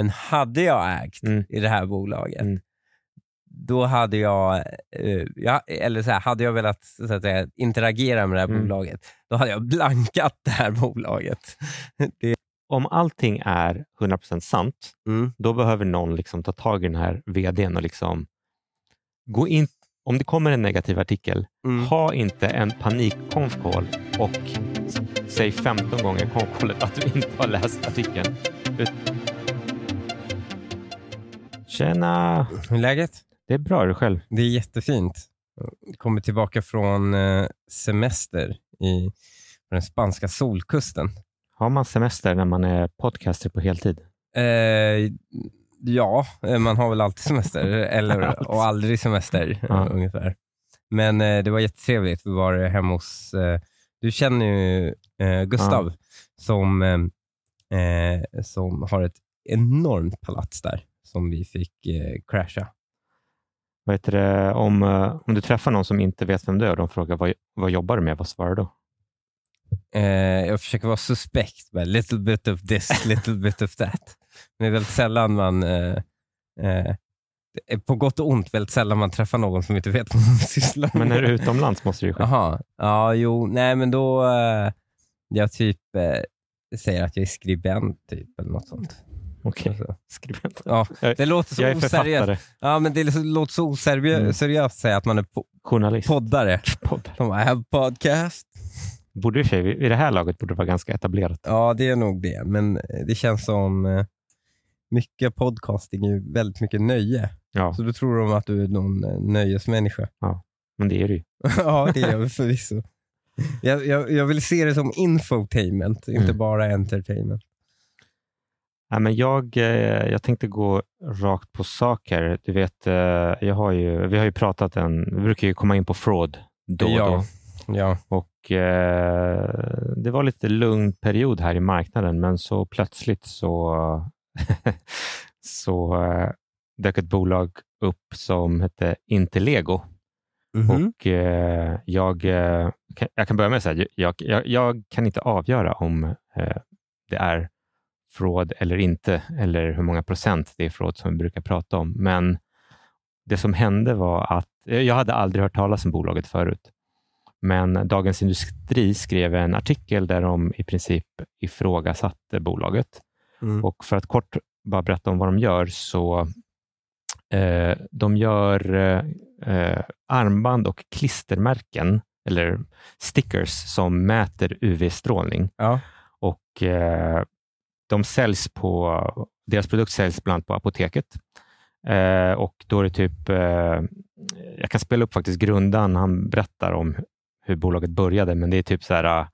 Men hade jag ägt Mm. i det här bolaget, Mm. då hade jag, eh, ja, eller så här, hade jag velat så att säga, interagera med det här Mm. bolaget, då hade jag blankat det här bolaget. Det, Om allting är 100% sant, mm, då behöver någon liksom ta tag i den här vdn och liksom gå in. Om det kommer en negativ artikel, mm. ha inte en panik-konf-call och säg 15 gånger konf-callet att du inte har läst artikeln. Tjena! Hur är läget? Det är bra, är du själv? Det är jättefint. Jag kommer tillbaka från eh, semester i, på den spanska solkusten. Har man semester när man är podcaster på heltid? Eh, ja, eh, man har väl alltid semester, eller, och aldrig semester Ja. eh, ungefär. Men eh, det var jättetrevligt. Vi var hemma hos, eh, du känner ju eh, Gustav som, eh, eh, som har ett enormt palats där som vi fick eh, crasha. Vad heter det, om, eh, om du träffar någon som inte vet vem du är och de frågar vad, vad jobbar du med, vad svarar du då? Eh, jag försöker vara suspekt, but little bit of this, little bit of that. Men det är väldigt sällan man, eh, eh, det på gott och ont, väldigt sällan man träffar någon som inte vet vad man sysslar med. Men är du utomlands måste du ju själv. Jaha, ja jo, nej men då, eh, jag typ eh, säger att jag är skribent typ, eller något sånt. Okej, Alltså, skribent. ja, Jag- det låter så Jag är oseriöst. författare, Ja, men det låter så oseriöst Mm. att säga att man är po- journalist. poddare. Podd. Som I have podcast. Borde i sig, vid vid det här laget borde det vara ganska etablerat. Ja, det är nog det. Men eh, det känns som eh, mycket podcasting är ju väldigt mycket nöje. Ja, Så då tror de att du är någon eh, nöjesmänniska. men det är det ju. ja, det är jag förvisso. Jag, jag, jag vill se det som infotainment, inte Mm. bara entertainment. Nej, men jag, eh, jag tänkte gå rakt på saker. Du vet, eh, jag har ju, vi har ju pratat en, vi brukar ju komma in på fraud då och Ja. då. Ja. Och eh, Det var lite lugn period här i marknaden, men så plötsligt så, så eh, dök ett bolag upp som hette Intellego. Mhm. Och eh, jag, eh, jag kan börja med att säga, jag, jag, jag kan inte avgöra om det är fraud eller inte, eller hur många procent det är fraud som vi brukar prata om. Men det som hände var att, eh, jag hade aldrig hört talas om bolaget förut. Men Dagens Industri skrev en artikel där de i princip ifrågasatte bolaget. Mm. Och för att kort bara berätta om vad de gör, så eh, de gör eh, eh, armband och klistermärken, eller stickers, som mäter UV-strålning. Ja. Och eh, de säljs på, deras produkt säljs bland annat på apoteket. Eh, och då är det typ, eh, jag kan spela upp faktiskt grundan, han berättar om hur bolaget började, men det är typ så här, eh,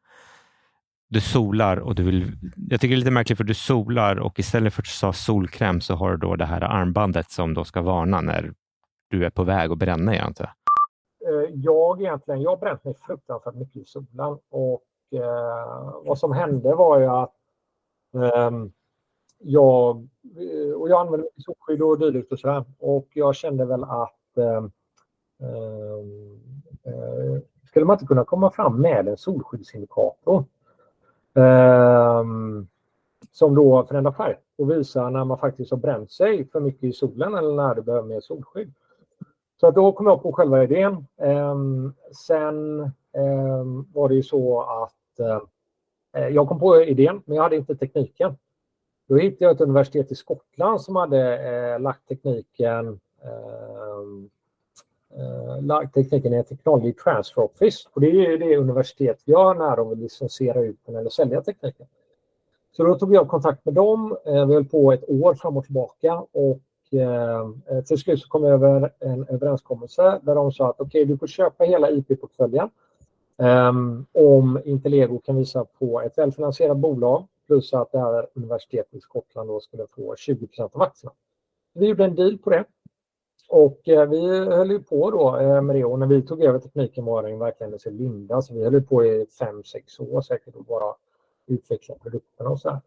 du solar och du vill, jag tycker det är lite märkligt för du solar och istället för att ta solkräm så har du då det här armbandet som då ska varna när du är på väg att bränna jag antar jag. Egentligen, jag har bränt mig fruktansvärt mycket i solen och eh, vad som hände var ju att Ehm, jag, eh, och jag använde solskydd och dylikt och sådär och jag kände väl att ehm, ehm, eh, skulle man inte kunna komma fram med en solskyddsindikator eh, som då förändrar färg och visar när man faktiskt har bränt sig för mycket i solen eller när det behöver mer solskydd. Så att då kom jag på själva idén. Eh, sen var det ju så att eh, Eh, jag kom på idén, men jag hade inte tekniken. Då hittade jag ett universitet i Skottland som hade eh, lagt tekniken ehm, eh, lagt tekniken i en Technology Transfer Office. Och det är ju det universitet gör när de vill licensiera ut den eller sälja tekniken. Så då tog jag kontakt med dem. Eh, vi höll på ett år fram och tillbaka och eh, eh till slut så kom jag över en överenskommelse där de sa att okej, du får köpa hela IP-portföljen Ehm, om Intellego kan visa på ett välfinansierat bolag plus att det här universitetet i Skottland då skulle få 20 av aktierna. Vi gjorde en deal på det. Och eh, vi höll ju på då eh, med det och när vi tog över tekniken var den verkligen i sin linda. Så vi höll ju på i fem sex år säkert och bara utveckla produkterna och så här.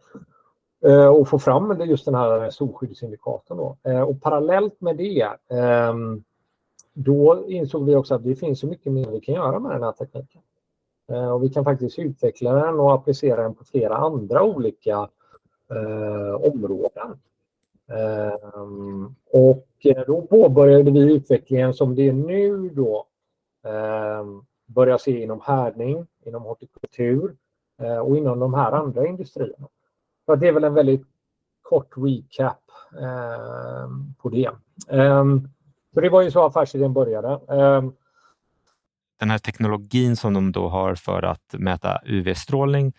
Eh, och få fram just den här solskyddsindikatorn. Då. Eh, och parallellt med det ehm, då insåg vi också att det finns så mycket mer vi kan göra med den här tekniken. Eh, och vi kan faktiskt utveckla den och applicera den på flera andra olika eh, områden. Eh, och eh, då påbörjade vi utvecklingen som det är nu då. eh, börjar se inom härdning, inom hortikultur eh, och inom de här andra industrierna. Så det är väl en väldigt kort recap eh, på det. Eh, så det var ju så affärsidén började. Den här teknologin som de då har för att mäta UV-strålning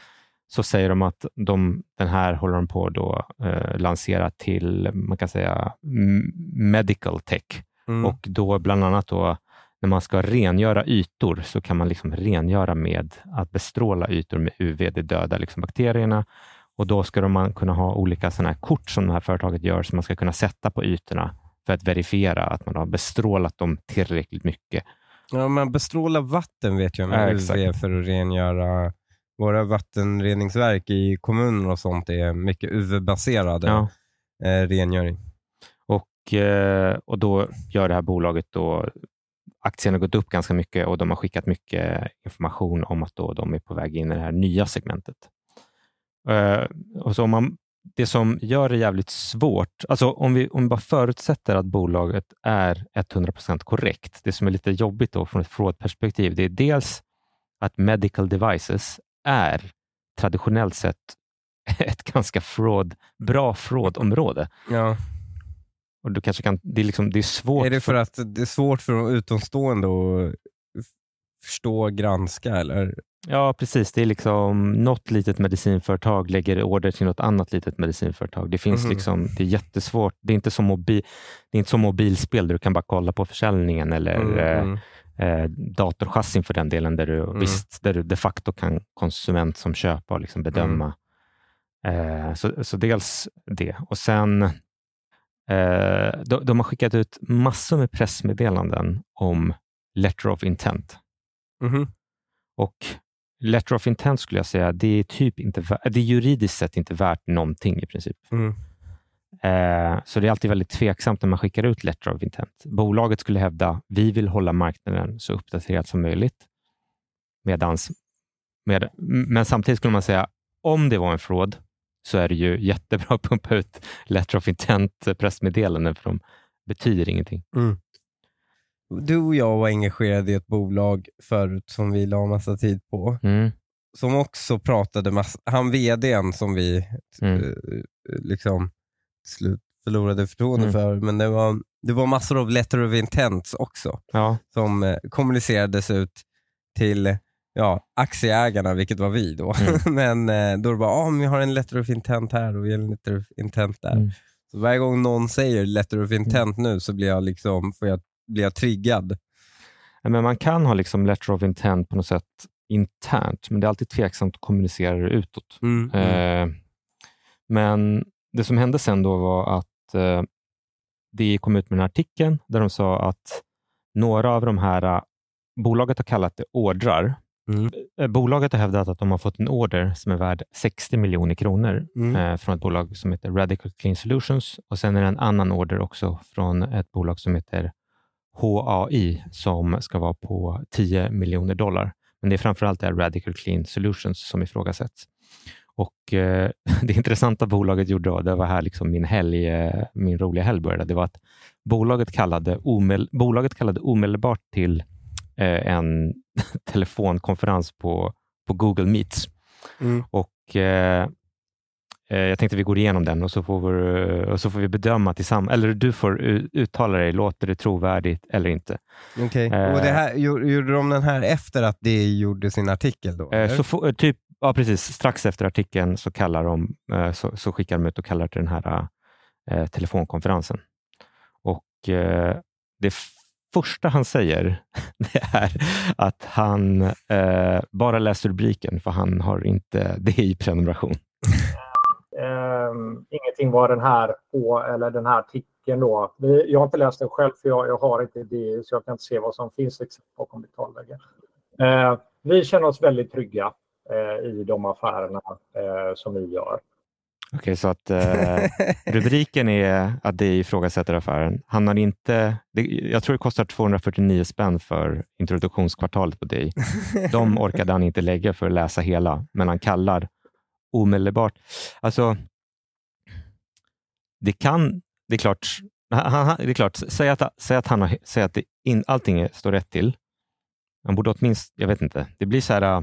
så säger de att de, den här håller de på att eh, lansera till man kan säga medical tech mm. och då bland annat då när man ska rengöra ytor så kan man liksom rengöra med att bestråla ytor med UV, det dödar liksom bakterierna och då ska man kunna ha olika sådana här kort som det här företaget gör som man ska kunna sätta på ytorna för att verifiera att man har bestrålat dem tillräckligt mycket. Ja, man bestrålar vatten vet jag med ja, UV för att rengöra våra vattenreningsverk i kommuner och sånt är mycket UV-baserade ja. eh, rengöring. Och, eh, och då gör det här bolaget då aktien har gått upp ganska mycket och de har skickat mycket information om att då de är på väg in i det här nya segmentet. Uh, och så om man, det som gör det jävligt svårt, alltså om vi, om vi bara förutsätter att bolaget är 100% korrekt, det som är lite jobbigt då från ett fraud-perspektiv, det är dels att medical devices är traditionellt sett ett ganska fraud, bra fraudområde. Ja. Och du kanske kan, det, är liksom, det är svårt. Är det för, för att det är svårt för utomstående att förstå och granska? Eller? Ja, precis. Det är liksom något litet medicinföretag lägger order till något annat litet medicinföretag. Det finns mm. liksom, det är jättesvårt. Det är inte som, mobil, det är inte som mobilspel där du kan bara kolla på försäljningen eller mm. mm. eh, datorchassin för den delen, där du, mm. visst, där du de facto kan konsument som köpare liksom bedöma. Mm. Eh, så, så dels det. Och sen Eh, de, de, har skickat ut massor med pressmeddelanden om letter of intent. -hmm. Och letter of intent skulle jag säga, det är, typ inte, det är juridiskt sett inte värt någonting i princip. Mm. Eh, så det är alltid väldigt tveksamt när man skickar ut letter of intent. Bolaget skulle hävda, vi vill hålla marknaden så uppdaterad som möjligt. Medans, med, men samtidigt skulle man säga, om det var en fraud, så är det ju jättebra att pumpa ut letter of intent pressmeddelanden, för de betyder ingenting. Mm. Du och jag var engagerade i ett bolag förut som vi la massa tid på, mm. som också pratade, massa, han vdn som vi mm. uh, liksom slut förlorade förtroende mm. för, men det var, det var massor av letter of intent också, ja. som uh, kommunicerades ut till ja, aktieägarna, vilket var vi då. Mm. men eh, då var det bara, ah, vi har en letter of intent här och vi har en letter of intent där. Mm. Så varje gång någon säger letter of intent mm. nu så blir jag, liksom, får jag, blir jag triggad. men man kan ha liksom letter of intent på något sätt internt, men det är alltid tveksamt att kommunicera det utåt. Mm, mm. Eh, men det som hände sen då var att eh, det kom ut med den här artikeln där de sa att några av de här eh, Bolaget har kallat det ordrar Mm. Eh, bolaget har hävdat att de har fått en order som är värd 60 miljoner kronor mm. eh, från ett bolag som heter Radical Clean Solutions och sen är det en annan order också från ett bolag som heter HAI som ska vara på 10 miljoner dollar. Men det är framförallt det Radical Clean Solutions som ifrågasätts. Och eh, Det intressanta bolaget gjorde då, det var här liksom min, helg, eh, min roliga helg började, det var att bolaget kallade, omel, bolaget kallade omedelbart till eh, en telefonkonferens på, på Google Meets. Mm. Och Jag tänkte vi går igenom den och så får vi, och så får vi bedöma tillsammans. Eller du får uttala dig, låter det trovärdigt eller inte? Okej, okay. och det här, gjorde de den här efter att det gjorde sin artikel? Då, eh, så typ, ja, precis. Strax efter artikeln så, kallar de, eh, så, så skickar de ut och kallar till den här eh, telefonkonferensen. Och eh, det första han säger det är att han eh, bara läser rubriken, för han har inte det i prenumeration. Um, ingenting var den här på, eller den här artikeln då. Jag har inte läst den själv för jag, jag har inte det, så jag kan inte se vad som finns bakom betalväggen. Uh, vi känner oss väldigt trygga uh, i de affärerna uh, som vi gör. Okej, okay, så att eh, rubriken är att det ifrågasätter affären. Han har inte, det, jag tror det kostar 249 spänn för introduktionskvartalet på dig. De orkade han inte lägga för att läsa hela, men han kallar omedelbart. Alltså, det kan, det är klart, han, det är klart säg att, säg att, han har, säg att det in, allting står rätt till. Han borde åtminstone, jag vet inte, det blir så här, äh,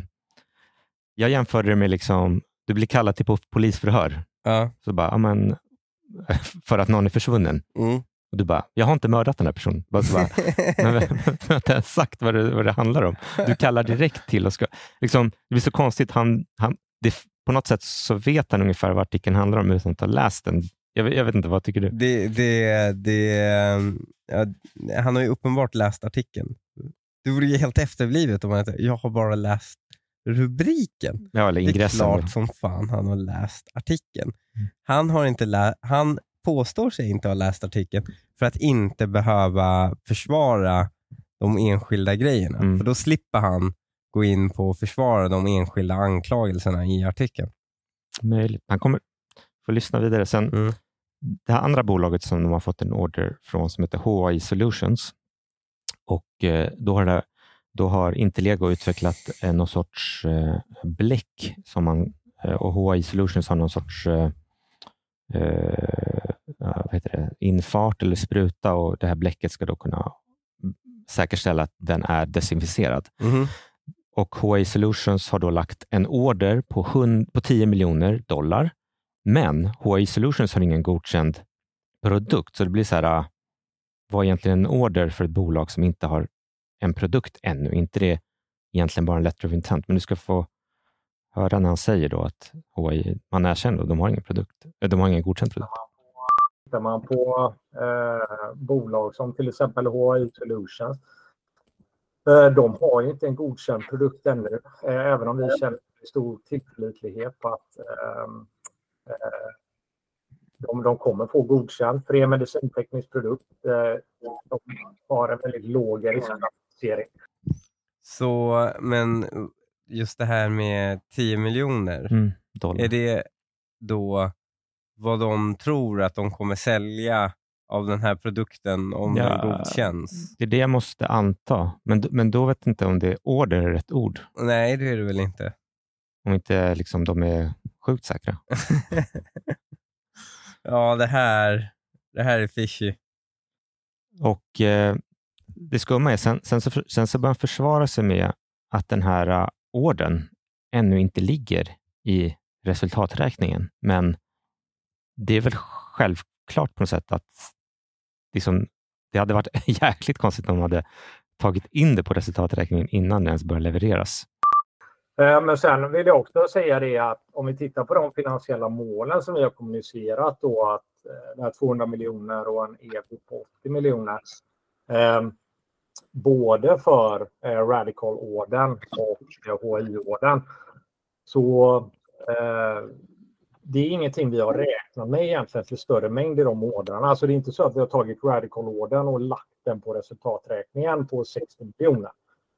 jag jämförde det med liksom, du blir kallad till polisförhör. Ja. Så bara, men, för att någon är försvunnen. Mm. Och du bara, jag har inte mördat den här personen. Bara, bara, men jag har inte sagt vad det, vad det handlar om. Du kallar direkt till och ska... Liksom, det blir så konstigt. Han, han, det, på något sätt så vet han ungefär vad artikeln handlar om utan att ha läst den. Jag, jag vet inte, vad tycker du? Det, det, det, ja, han har ju uppenbart läst artikeln. Det vore ju helt efterblivet om han inte, jag har bara läst rubriken. Ja, eller Det är ingressen. klart som fan han har läst artikeln. Han, har inte lä- han påstår sig inte ha läst artikeln för att inte behöva försvara de enskilda grejerna. Mm. För då slipper han gå in på att försvara de enskilda anklagelserna i artikeln. Möjligt. Han kommer få lyssna vidare sen. Mm. Det här andra bolaget som de har fått en order från som heter HI Solutions. Och eh, då har, det, då har Intellego utvecklat eh, någon sorts eh, bläck som man, och HI Solutions har någon sorts vad heter det? infart eller spruta och det här bläcket ska då kunna säkerställa att den är desinficerad. Mhm. Och HI Solutions har då lagt en order på, 100, på 10 miljoner dollar. Men HI Solutions har ingen godkänd produkt, så det blir så här, äh, vad är egentligen en order för ett bolag som inte har en produkt ännu? Inte det egentligen bara en letter of intent, men du ska få höra när han säger då att HI, man erkänner att de har ingen produkt, äh, de har ingen godkänd produkt. Tittar man på eh, bolag som till exempel HI Solutions. Eh, de har ju inte en godkänd produkt ännu, eh, även om vi känner stor tillförlitlighet på att eh, de, de kommer få godkänt. För en medicinteknisk produkt. Eh, de har en väldigt låg riskklassificering. Så, men just det här med 10 miljoner, Mm, är det då vad de tror att de kommer sälja av den här produkten om Ja. den godkänns? Det är det jag måste anta, men, men då vet jag inte om det är order är rätt ord. Nej, det är det väl inte. Om inte liksom, de är sjukt säkra. ja, det här, det här är fishy. Och eh, Det skumma är, sen, sen, så, sen så börjar han försvara sig med att den här uh, orden ännu inte ligger i resultaträkningen. Men det är väl självklart på något sätt att liksom, det hade varit jäkligt konstigt om de hade tagit in det på resultaträkningen innan det ens började levereras. Eh, men sen vill jag också säga det att om vi tittar på de finansiella målen som vi har kommunicerat då att eh, det här 200 miljoner och en EBIT på 80 miljoner. Eh, både för Radical-ordern och HI-ordern. Så det är ingenting vi har räknat med egentligen för större mängd i de ordrarna. Så det är inte så att vi har tagit Radical-ordern och lagt den på resultaträkningen på 60 miljoner.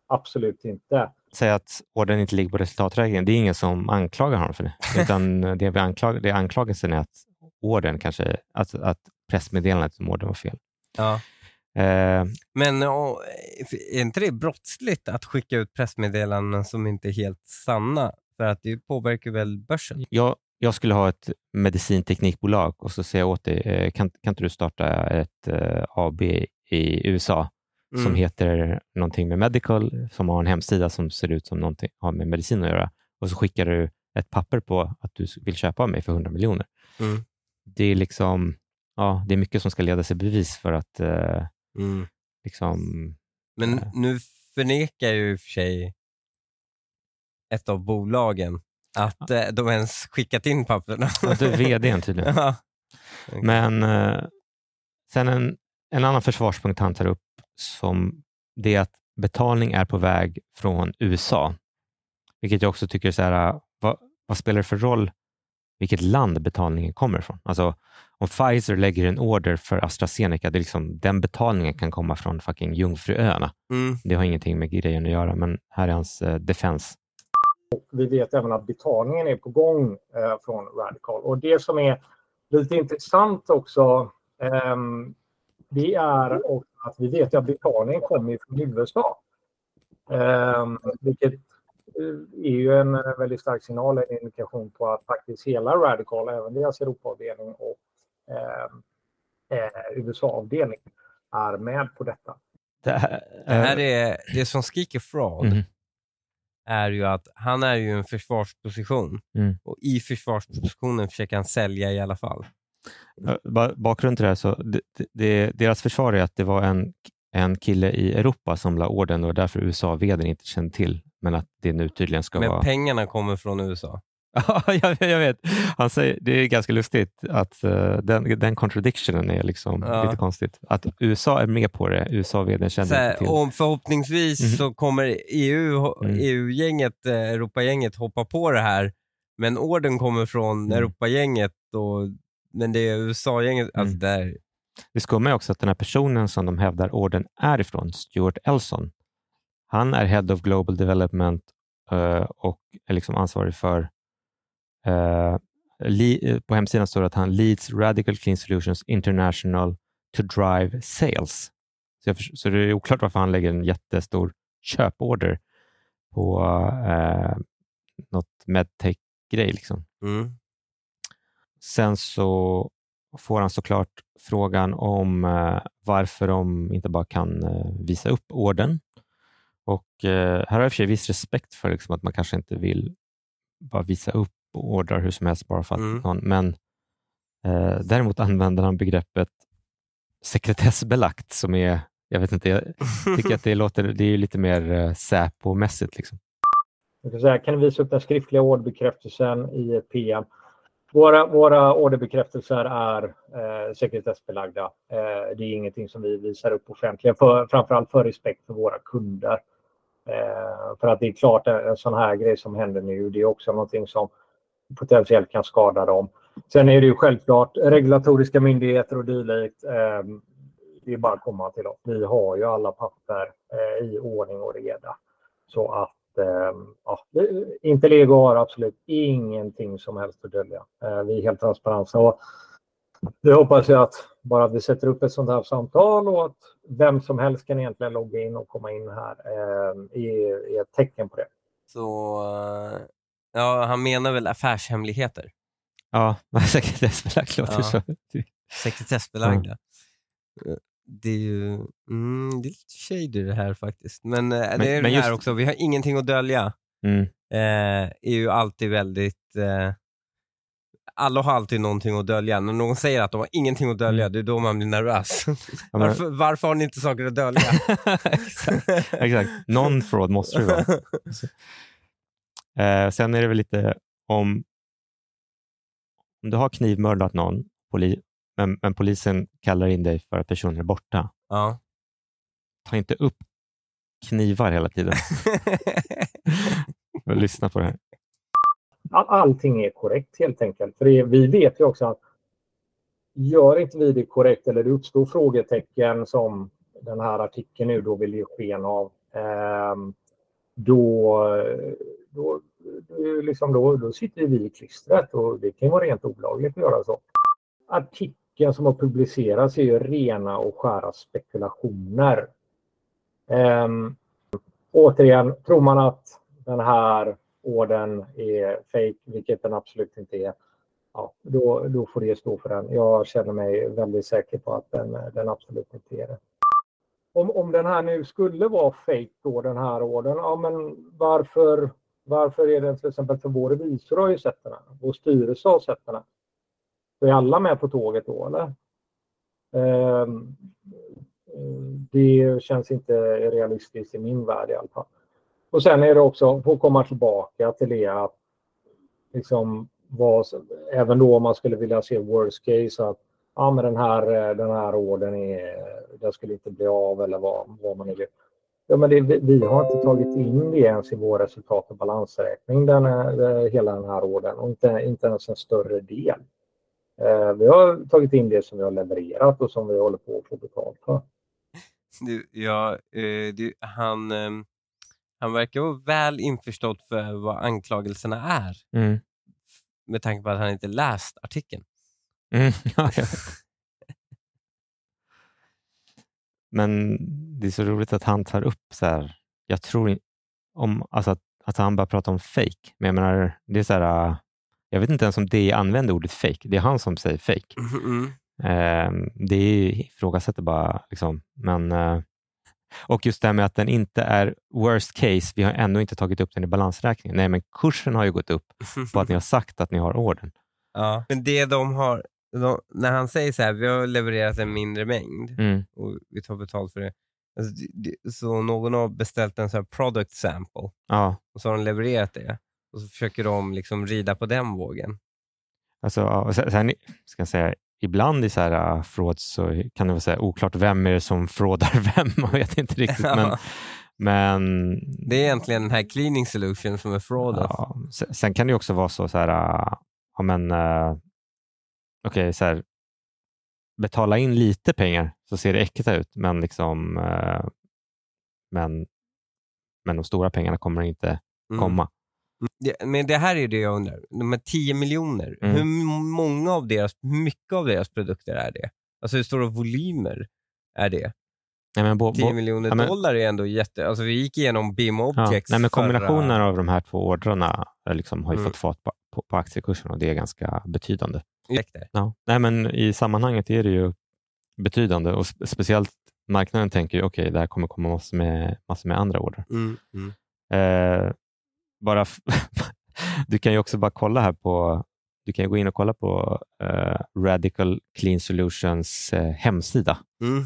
Absolut inte. Säga att orden inte ligger på resultaträkningen, det är ingen som anklagar honom för det. Utan det, vi anklag, det anklagelsen är att orden kanske, att, att pressmeddelandet om orden var fel. Ja. Eh, Men och, är inte det brottsligt att skicka ut pressmeddelanden som inte är helt sanna? För att det påverkar väl börsen? jag, jag skulle ha ett medicinteknikbolag och så säger jag åt dig, eh, kan, kan inte du starta ett eh, AB i USA som Mm. heter någonting med medical, som har en hemsida som ser ut som någonting har med medicin att göra. Och så skickar du ett papper på att du vill köpa av mig för 100 miljoner. Mm. Det är liksom, ja, det är mycket som ska ledas i bevis för att eh, Mm. liksom, Men Ja. nu förnekar ju i och för sig ett av bolagen att eh, de ens skickat in papperna. ja, du är vd tydligen. ja. Men eh, sen en, en annan försvarspunkt han tar upp som det är att betalning är på väg från USA. Vilket jag också tycker är så här, vad, vad spelar det för roll vilket land betalningen kommer ifrån? Alltså om Pfizer lägger en order för AstraZeneca, det är liksom, den betalningen kan komma från fucking Jungfruöarna. Mm. Det har ingenting med grejen att göra, men här är hans eh, defense. Vi vet även att betalningen är på gång eh, från Radical. Och det som är lite intressant också, ehm, det är också att vi vet att betalningen kommer från USA. Ehm, vilket eh, är ju en eh, väldigt stark signal, en indikation på att faktiskt hela Radical, även deras Europaavdelning och eh, eh, USA-avdelning är med på detta. Det här, det här är det som skriker fraud. Mm. är ju att han är ju en försvarsposition mm. och i försvarspositionen försöker han sälja i alla fall. Bakgrunden till det här, så det, det, deras försvar är att det var en, en kille i Europa som la orden och därför USA-vdn inte kände till, men att det nu tydligen ska men vara... Men pengarna kommer från USA? Ja, jag, jag, vet. Han säger, det är ganska lustigt att uh, den, den contradictionen är liksom ja. lite konstigt. Att USA är med på det, USA-vdn känner inte till. Och förhoppningsvis mm. så kommer EU, mm. EU-gänget, eh, Europagänget hoppa på det här, men orden kommer från mm. Europagänget, och, men det är USA-gänget. Alltså mm. där. Det skumma är också att den här personen som de hävdar orden är ifrån, Stuart Elson, han är Head of Global Development uh, och är liksom ansvarig för Uh, på hemsidan står det att han leads Radical Clean Solutions International to drive sales. Så, jag, så det är oklart varför han lägger en jättestor köporder på uh, något medtech-grej. Liksom. Mm. Sen så får han såklart frågan om uh, varför de inte bara kan uh, visa upp orden. Och uh, här har jag i och för sig viss respekt för liksom, att man kanske inte vill bara visa upp ordrar hur som helst bara för att mm. någon, men eh, däremot använder han begreppet sekretessbelagt som är, jag vet inte, jag tycker att det låter, det är lite mer eh, Säpo-mässigt. Liksom. Jag kan, säga, kan du visa upp den skriftliga orderbekräftelsen i PM? Våra, våra orderbekräftelser är eh, sekretessbelagda. Eh, det är ingenting som vi visar upp offentligt, för, framförallt för respekt för våra kunder. Eh, för att det är klart, en sån här grej som händer nu, det är också någonting som potentiellt kan skada dem. Sen är det ju självklart regulatoriska myndigheter och dylikt. Eh, det är bara att komma till oss. Vi har ju alla papper eh, i ordning och reda. Så att ja, Intellego har absolut ingenting som helst att dölja. Vi är helt transparenta. Och det hoppas jag att bara att vi sätter upp ett sånt här samtal och att vem som helst kan egentligen logga in och komma in här är ett tecken på det. Så Ja, han menar väl affärshemligheter? Ja, sekretessbelagt låter ja. så. Sekretessbelagda. Ja. Det är ju mm, det är lite shady det här faktiskt. Men, eh, men det är men det här också, vi har ingenting att dölja. Mm. Eh, är ju alltid väldigt... Eh, alla har alltid någonting att dölja. När någon säger att de har ingenting att dölja, mm. det är då man blir nervös. Ja, men... varför, varför, har ni inte saker att dölja? Exakt. Exakt. Någon fraud måste det vara. Eh, sen är det väl lite om, om du har knivmördat någon, poli, men, men, polisen kallar in dig för att personen är borta. Ja. Ta inte upp knivar hela tiden. Lyssna på det här. Allting är korrekt helt enkelt. För det, vi vet ju också att gör inte vi det korrekt eller det uppstår frågetecken som den här artikeln nu då vill ge sken av, eh, då, då, liksom då, då sitter vi i klistret och det kan vara rent olagligt att göra så. Artikeln som har publicerats är ju rena och skära spekulationer. Um, återigen, tror man att den här orden är fake, vilket den absolut inte är, ja, då, då får det stå för den. Jag känner mig väldigt säker på att den, den absolut inte är det. Om, om den här nu skulle vara fake då, den här orden, ja men varför varför är den till exempel för vår revisor har ju sett den här, vår styrelse har sett den här. Så är alla med på tåget då eller? Ehm, det känns inte realistiskt i min värld i alla fall. Och sen är det också, att komma tillbaka till det att liksom vad, även då om man skulle vilja se worst case att ja, men den här, den här orden är, den skulle inte bli av eller vad, vad man nu vill. Ja, men det, vi har inte tagit in det ens i vår resultat och balansräkning, den, eh, hela den här ordern och inte, inte ens en större del. Eh, vi har tagit in det som vi har levererat och som vi håller på att få betalt för. Du, ja, eh, du, han, eh, han verkar vara väl införstådd för vad anklagelserna är. Mm. Med tanke på att han inte läst artikeln. Mm, ja, ja. Men det är så roligt att han tar upp så här, jag tror om, alltså att, att han bara pratar om fake. Men jag menar, det är så här, Jag vet inte ens om det använder ordet fake. Det är han som säger fake. Mm. Eh, det ifrågasätter bara. Liksom. Men, eh, och just det här med att den inte är worst case. Vi har ännu inte tagit upp den i balansräkningen. Nej, men kursen har ju gått upp på att ni har sagt att ni har ordern. Ja, men det de har, de, när han säger så här, vi har levererat en mindre mängd Mm. och vi tar betalt för det. Alltså, så någon har beställt en sån här product sample Ja, och så har de levererat det. Och så försöker de liksom rida på den vågen. alltså, sen, ska jag säga, ibland i så här uh, fraud så kan det vara så här, oklart vem är det som fraudar vem. Man vet inte riktigt. Men, Ja. men Det är egentligen den här cleaning solution som är frauden. Ja, sen, sen kan det också vara så, så här, äh, ja, men, äh, okej, så här, betala in lite pengar så ser det äkta ut, men, liksom, äh, men, men de stora pengarna kommer inte Mm. komma. Det, men det här är det jag undrar. De här 10 miljoner, Mm. hur många av deras, hur mycket av deras produkter är det? Alltså hur stora volymer är det? Nej, men, bo, 10 bo, miljoner ja, dollar är ändå jätte... Alltså vi gick igenom BIM ja, Objects nej, men förra- kombinationen av de här två ordrarna äh, liksom, har ju Mm. fått fart på, på, på aktiekursen och det är ganska betydande. Ja. Nej, men I sammanhanget är det ju betydande och spe- speciellt marknaden tänker ju okej, det här kommer komma massor med, massor med andra order. Mm, mm. Eh, bara du kan ju också bara kolla här på du kan gå in och kolla på eh, Radical Clean Solutions eh, hemsida. Mm.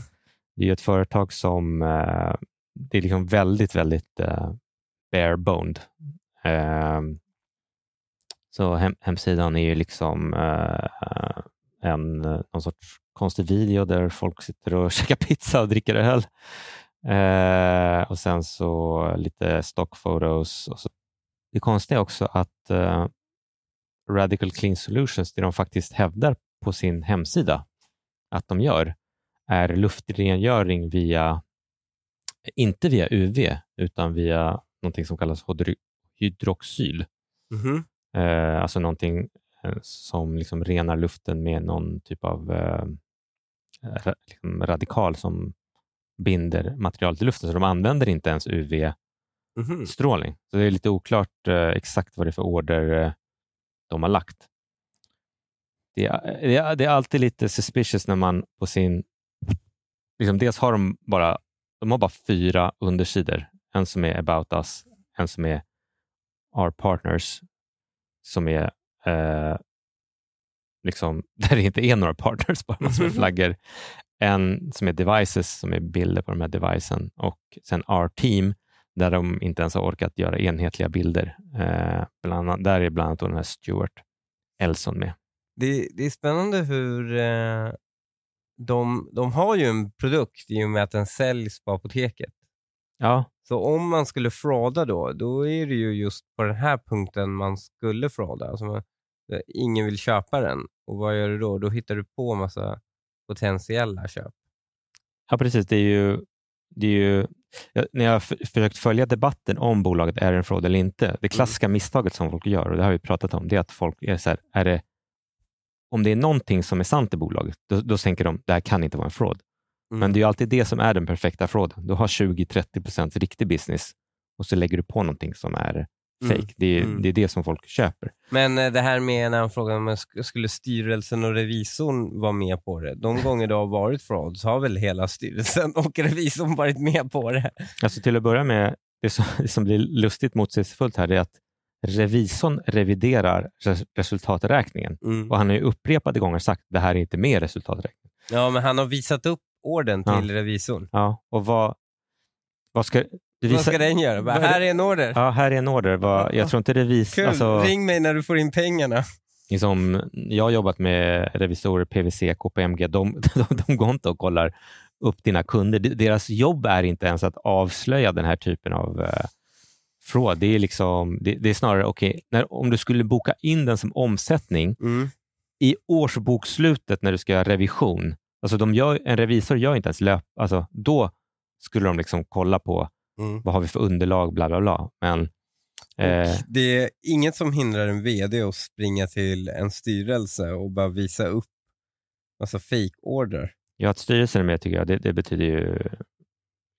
Det är ett företag som eh, det är liksom väldigt, väldigt bare boned. Eh, så hem, hemsidan är ju liksom en någon sorts konstig video där folk sitter och käkar pizza och dricker öl. Och sen så lite stock photos. Och så. Det konstiga är också att eh, Radical Clean Solutions, det de faktiskt hävdar på sin hemsida att de gör, är luftrengöring via, inte via UV, utan via någonting som kallas hydro- hydroxyl. Mhm. Eh, alltså någonting eh, som liksom renar luften med någon typ av eh, liksom radikal som binder materialet i luften. Så de använder inte ens Mhm. Så det är lite oklart eh, exakt vad det är för order eh, de har lagt. Det är, det, är, det är alltid lite suspicious när man på sin... Liksom dels har de bara, de har bara fyra undersidor. En som är about us, en som är our partners, som är eh, liksom, där det inte är några partners, bara massor med flaggor. En som är devices, som är bilder på de här devicen och sen our team, där de inte ens har orkat göra enhetliga bilder. Eh, bland annat, där är bland annat den här Stuart Elson med. Det, det är spännande hur eh, de, de har ju en produkt i och med att den säljs på apoteket. Ja, Så om man skulle frauda då, då är det ju just på den här punkten man skulle frauda. Alltså man, ingen vill köpa den. Och vad gör du då? Då hittar du på massa potentiella köp. ja precis. Det är ju, det är ju, jag, när jag har försökt följa debatten om bolaget är en fraud eller inte. Det klassiska misstaget som folk gör, och det har vi pratat om, det är att folk är så här, är det, om det är någonting som är sant i bolaget, då, då tänker de det här kan inte vara en fraud. Mm. Men det är ju alltid det som är den perfekta frauden. Du har 20-30 procent riktig business och så lägger du på någonting som är Mm. fake. Det, är, Mm. det är det som folk köper. Men eh, det här med när han frågade om sk- skulle styrelsen och revisorn vara med på det. De gånger det har varit fraud så har väl hela styrelsen och revisorn varit med på det. Alltså till att börja med, det som, det som blir lustigt motsägelsefullt här är att revisorn reviderar res- resultaträkningen Mm. och han har ju upprepade gånger sagt det här är inte med resultaträkning. Ja, men han har visat upp orden Ja. till revisorn. Ja, och vad, vad ska... Vad visar- ska den göra? Bara, det- här är en order. Ja, här är en order. Vad, jag tror inte revis... Kul, Alltså, ring mig när du får in pengarna. liksom, jag har jobbat med revisorer, PWC, KPMG. De, de, de går inte och kollar upp dina kunder. Deras jobb är inte ens att avslöja den här typen av eh, fraud. Det är, liksom, det, det är snarare, okej, när om du skulle boka in den som omsättning Mm. i årsbokslutet när du ska göra revision, alltså de gör, en revisor gör inte ens löp, alltså då skulle de liksom kolla på Mm. vad har vi för underlag, bla bla bla. Men eh, det är inget som hindrar en VD att springa till en styrelse och bara visa upp massa fake-order. Ja, att styrelsen är med tycker jag, det, det betyder ju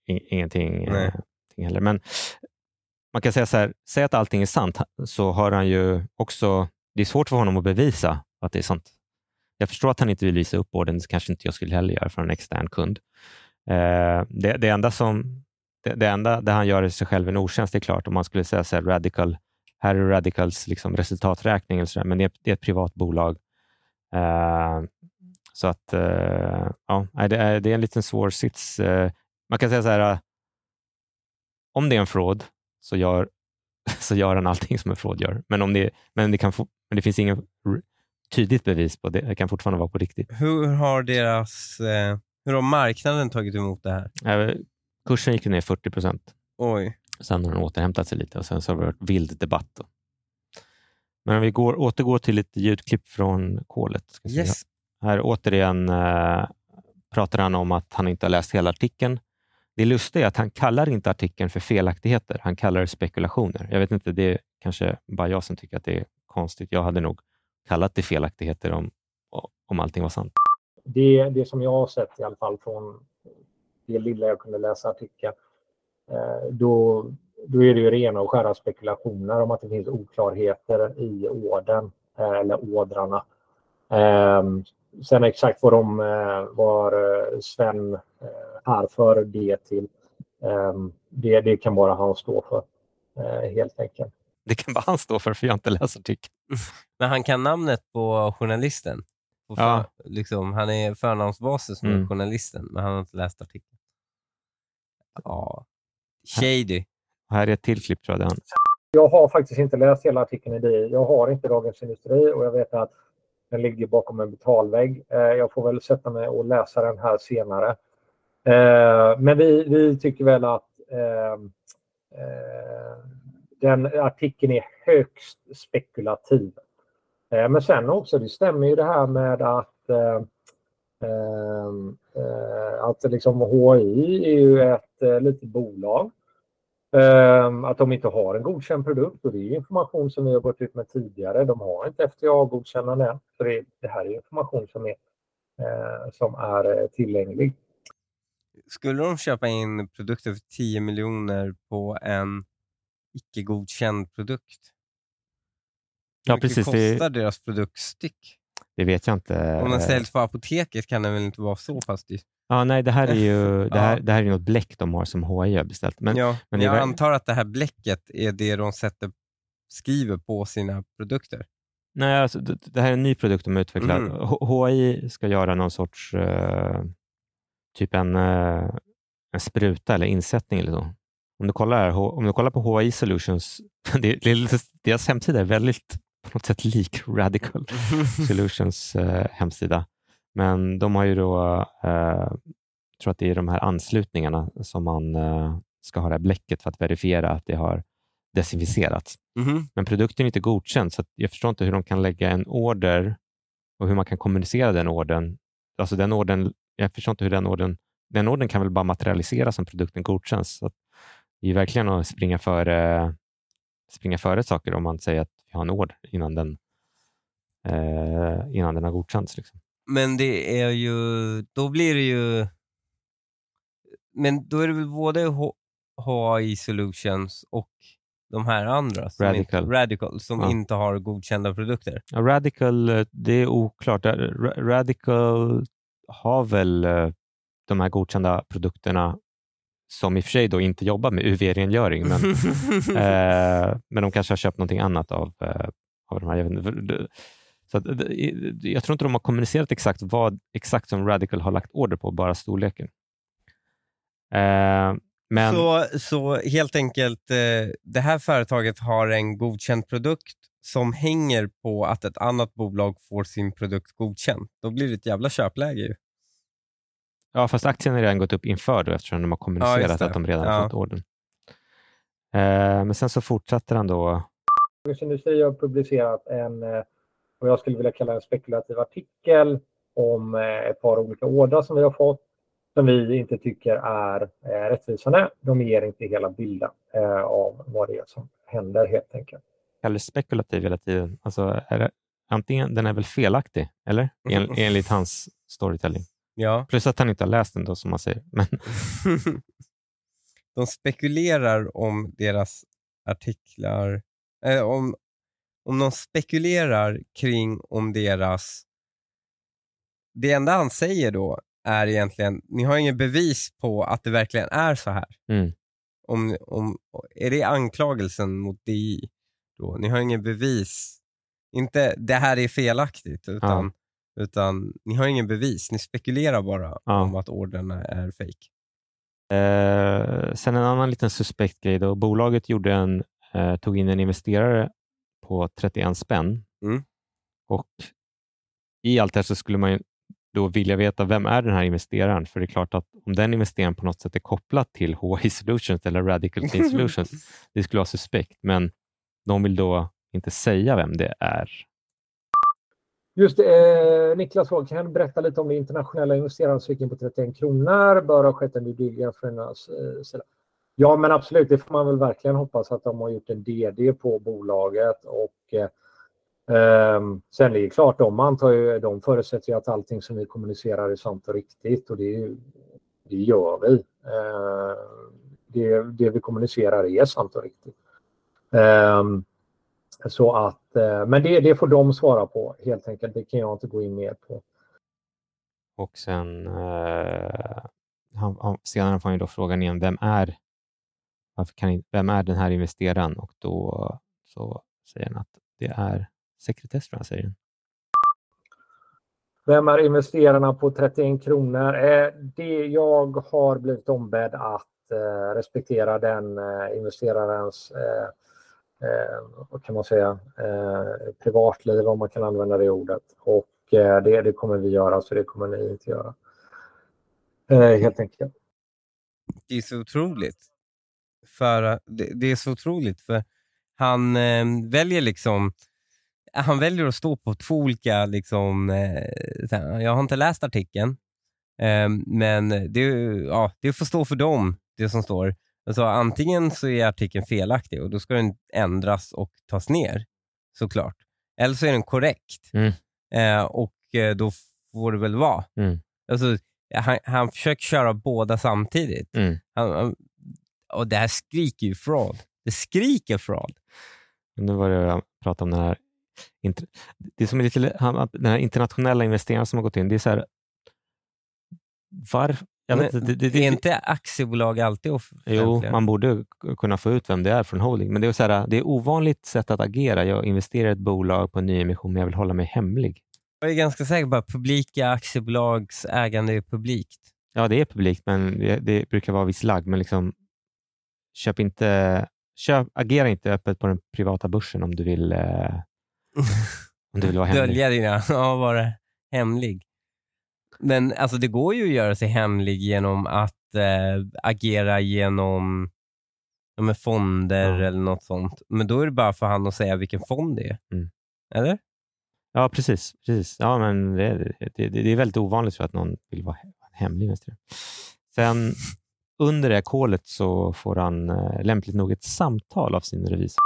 in, ingenting, eh, heller. Men man kan säga så här, säg att allting är sant, så har han ju också det är svårt för honom att bevisa att det är sant. Jag förstår att han inte vill visa upp orden, det kanske inte jag skulle heller göra för en extern kund. Eh, det, det, enda som, det, det enda där han gör sig själv en otjänst, det är klart, om man skulle säga så här, radical, här är Radicals liksom resultaträkning, eller så där, men det är, det är ett privat bolag. Eh, så att, eh, ja, det är, det är en liten svår sits. Eh, man kan säga så här, om det är en fraud så gör, så gör han allting som en fraud gör. Men, om det, men, det, kan få, men det finns ingen tydligt bevis på det. Det kan fortfarande vara på riktigt. Hur har deras hur har marknaden tagit emot det här? Kursen gick ner 40 procent. Oj. Sen har den återhämtat sig lite och sen så har det varit vild debatt. Då. Men om vi går, återgår till ett ljudklipp från kolet. Yes. Här återigen eh, pratar han om att han inte har läst hela artikeln. Det lustiga är att han kallar inte artikeln för felaktigheter. Han kallar det spekulationer. Jag vet inte, det är kanske bara jag som tycker att det är konstigt. Jag hade nog kallat det felaktigheter om, om allting var sant. Det, det som jag har sett i alla fall från det lilla jag kunde läsa artikeln, eh, då, då är det ju rena och skära spekulationer om att det finns oklarheter i orden eh, eller ådrarna. Ehm, sen exakt vad de eh, var Sven här för det till, ehm, det, det kan bara han stå för helt enkelt. Det kan bara han stå för, för jag har inte läst artikeln. Men han kan namnet på journalisten? På ja. liksom, han är förnamnsbasis med mm. journalisten, men han har inte läst artikeln. Ja. Shady. Här är ett till klipp tror jag. Han. Jag har faktiskt inte läst hela artikeln i DI. Jag har inte Dagens Industri och jag vet att den ligger bakom en betalvägg. Eh, jag får väl sätta mig och läsa den här senare. Eh, men vi, vi tycker väl att eh, den artikeln är högst spekulativ. Men sen också, det stämmer ju det här med att, eh, eh, att liksom HI är ju ett litet bolag. Att de inte har en godkänd produkt och det är information som vi har gått ut med tidigare. De har inte FDA-godkännande än. Så det, det, här är information som är, som är tillgänglig. Skulle de köpa in produkter för 10 miljoner på en icke godkänd produkt? Ja, precis. Hur kostar det... deras produkt styck? Det vet jag inte. Om den säljs på apoteket kan den väl inte vara så pass dyr? Ja, nej, det här är ju det här, ja. det här är något bläck de har som HI har beställt. Men, ja, men jag antar att det här bläcket är det de sätter, skriver på sina produkter? Nej, alltså, det, det här är en ny produkt de utvecklar. Mm. HI ska göra någon sorts, uh, typ en, uh, en spruta eller insättning eller så. Om du kollar, om du kollar på HI Solutions, det, det, deras hemsida är väldigt på något sätt lik Radical Solutions eh, hemsida. Men de har ju då, eh, tror att det är de här anslutningarna som man eh, ska ha det här bläcket för att verifiera att det har desinficerats. Mm. Men produkten är inte godkänd, så jag förstår inte hur de kan lägga en order och hur man kan kommunicera den orden. Alltså den orden jag förstår inte hur den orden, den orden kan väl bara materialiseras om produkten godkänns. Så det är verkligen att springa före, springa före saker om man säger att har en order innan den, eh, innan den har godkänts. Liksom. Men det är ju, då blir det ju, men då är det väl både HI Solutions och de här andra, som Radical, inte, Radical som ja. inte har godkända produkter? Ja, Radical, eh, det är oklart. Radical har väl eh, de här godkända produkterna som i och för sig då inte jobbar med UV-rengöring, men, eh, men de kanske har köpt någonting annat av, eh, av de här. Jag, inte, så att, jag tror inte de har kommunicerat exakt vad exakt som Radical har lagt order på, bara storleken. Eh, men... så, så helt enkelt, eh, det här företaget har en godkänd produkt som hänger på att ett annat bolag får sin produkt godkänd. Då blir det ett jävla köpläge. Ju. Ja, fast aktien har redan gått upp inför då, eftersom de har kommunicerat ja, att de redan ja. fått ordern. Eh, men sen så fortsätter han då. Dagens Industri har publicerat en, eh, vad jag skulle vilja kalla en spekulativ artikel om eh, ett par olika ordrar som vi har fått som vi inte tycker är eh, rättvisande. De ger inte hela bilden eh, av vad det är som händer helt enkelt. Kallar spekulativ hela tiden. Alltså, är det, antingen, den är väl felaktig, eller? En, enligt hans storytelling. Ja. Plus att han inte har läst den då, som man säger. Men... De spekulerar om deras artiklar, äh, om om de spekulerar kring om deras... Det enda han säger då är egentligen, ni har ingen bevis på att det verkligen är så här. Mm. Om, om, är det anklagelsen mot DI? Då? Ni har ingen bevis. Inte det här är felaktigt, utan, utan ni har ingen bevis. Ni spekulerar bara Ja. om att orderna är fake. Eh, sen en annan liten suspekt grej. Då. Bolaget gjorde en, eh, tog in en investerare på 31 spänn. Mm. Och I allt det här så skulle man då vilja veta vem är den här investeraren? För det är klart att om den investeraren på något sätt är kopplad till Hawaii Solutions eller Radical Clean Solutions, det skulle vara suspekt. Men de vill då inte säga vem det är. Just det, eh, Niklas frågar, kan du berätta lite om det internationella investerarcykeln på 31 kronor? Bör ha skett en due diligence från deras eh, sida. Ja, men absolut, det får man väl verkligen hoppas att de har gjort en DD på bolaget och eh, ehm, sen är det klart, de antar ju, de förutsätter ju att allting som vi kommunicerar är sant och riktigt och det, det gör vi. Eh, det, det vi kommunicerar är sant och riktigt. Ehm, så att, eh, men det, det får de svara på helt enkelt. Det kan jag inte gå in mer på. Och sen eh, han, han, senare får han ju då frågan igen, vem är, varför kan, vem är den här investeraren? Och då så säger han att det är sekretess, tror jag säger. Vem är investerarna på 31 kronor? Eh, det, jag har blivit ombedd att eh, respektera den eh, investerarens eh, Eh, vad kan man säga, eh, privatliv om man kan använda det ordet. Och eh, det, det kommer vi göra så det kommer ni inte göra. Eh, helt enkelt. Det är så otroligt. För eh, det, det är så otroligt för han eh, väljer liksom han väljer att stå på två olika, liksom, eh, jag har inte läst artikeln, eh, men det, ja, det får stå för dem, det som står. Alltså, antingen så är artikeln felaktig och då ska den ändras och tas ner, såklart. Eller så är den korrekt Mm. eh, och eh, då får det väl vara. Mm. Alltså, han, han försöker köra båda samtidigt. Mm. Han, han, och det här skriker ju fraud. Det skriker fraud. Nu var det jag pratade om den här, det som är lite, den här internationella investeraren som har gått in. Det är så här, var, jag vet, Men inte, det, det, är det, inte aktiebolag alltid offentliga? Jo, man borde kunna få ut vem det är från holding, men det är, så här, det är ovanligt sätt att agera. Jag investerar i ett bolag på en nyemission, men jag vill hålla mig hemlig. Jag är ganska säker på att publika aktiebolags ägande är publikt. Ja, det är publikt, men det, det brukar vara viss lagg. Men liksom, köp inte, köp, agera inte öppet på den privata börsen om du vill, eh, om du vill vara hemlig. Dölja dina, ja, vara hemlig. Men alltså det går ju att göra sig hemlig genom att eh, agera genom ja, med fonder Ja. eller något sånt. Men då är det bara för han att säga vilken fond det är. Mm. Eller? Ja, precis. precis. Ja, men det, det, det är väldigt ovanligt jag, att någon vill vara he- hemlig investerare. Sen under det här callet så får han eh, lämpligt nog ett samtal av sin revisor.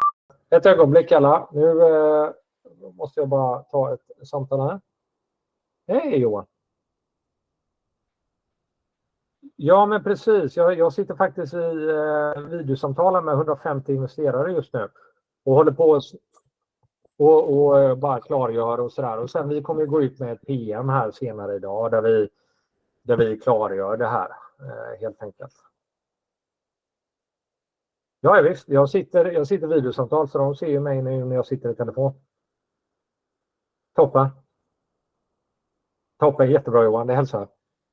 Ett ögonblick alla. Nu eh, måste jag bara ta ett samtal här. Hej Johan! Ja men precis. Jag, jag sitter faktiskt i eh, videosamtalen med 150 investerare just nu. Och håller på och, och, och eh, bara klargör och sådär. Och sen vi kommer gå ut med ett PM här senare idag där vi, där vi klargör det här eh, helt enkelt. Ja, ja, visst. Jag sitter, jag sitter i videosamtal så de ser ju mig nu när jag sitter i telefon. Toppen. Toppen, jättebra Johan, det hälsar jag.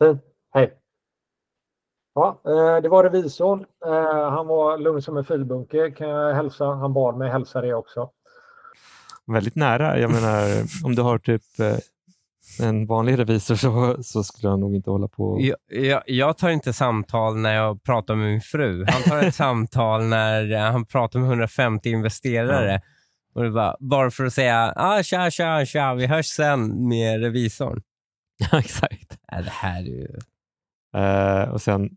Fint, hej. Ja, eh, det var revisorn. Eh, Han var lugn som en filbunke kan jag hälsa. Han bad mig hälsa det också. Väldigt nära. Jag menar, om du har typ eh, en vanlig revisor så, så skulle han nog inte hålla på. Jag, jag, jag tar inte samtal när jag pratar med min fru. Han tar ett samtal när han pratar med 150 investerare. Och det bara, bara för att säga ah, tja, tja, tja, vi hörs sen med revisorn. Ja, exakt. Äh, det här är ju... Eh, och sen,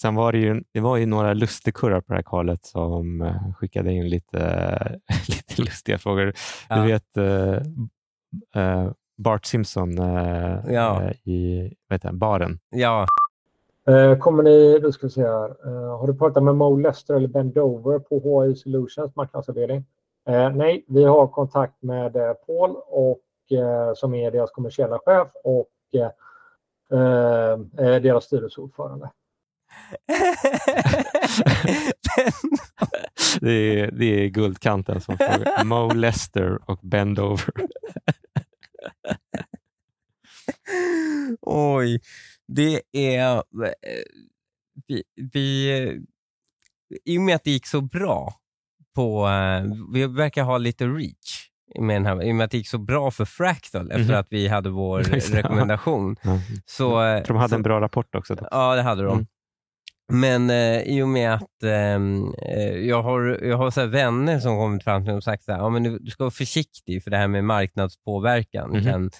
sen var det ju, det var ju några lustigkurrar på det här callet som eh, skickade in lite, lite lustiga frågor. Ja. Du vet eh, eh, Bart Simpson Ja. i heter det, baren. Ja, Kommer ni, då ska vi se här. Har du pratat med Mo Lester eller Ben Dover på HI Solutions marknadsavdelning? Nej, vi har kontakt med Paul och, som är deras kommersiella chef och deras styrelseordförande. det, är, det är guldkanten som frågar. Mo Lester och Bendover. Oj, det är... Vi, vi, I och med att det gick så bra på... Vi verkar ha lite reach med den här, i och med att det gick så bra för Fractal efter Mhm. att vi hade vår rekommendation. Ja. Så, Jag tror de hade så, en bra rapport också. då. Ja, det hade de. Mm. Men eh, i och med att ehm, eh, jag har, jag har så vänner som kommit fram till mig och sagt så här, ja, men du, du ska vara försiktig för det här med marknadspåverkan Mhm. kan,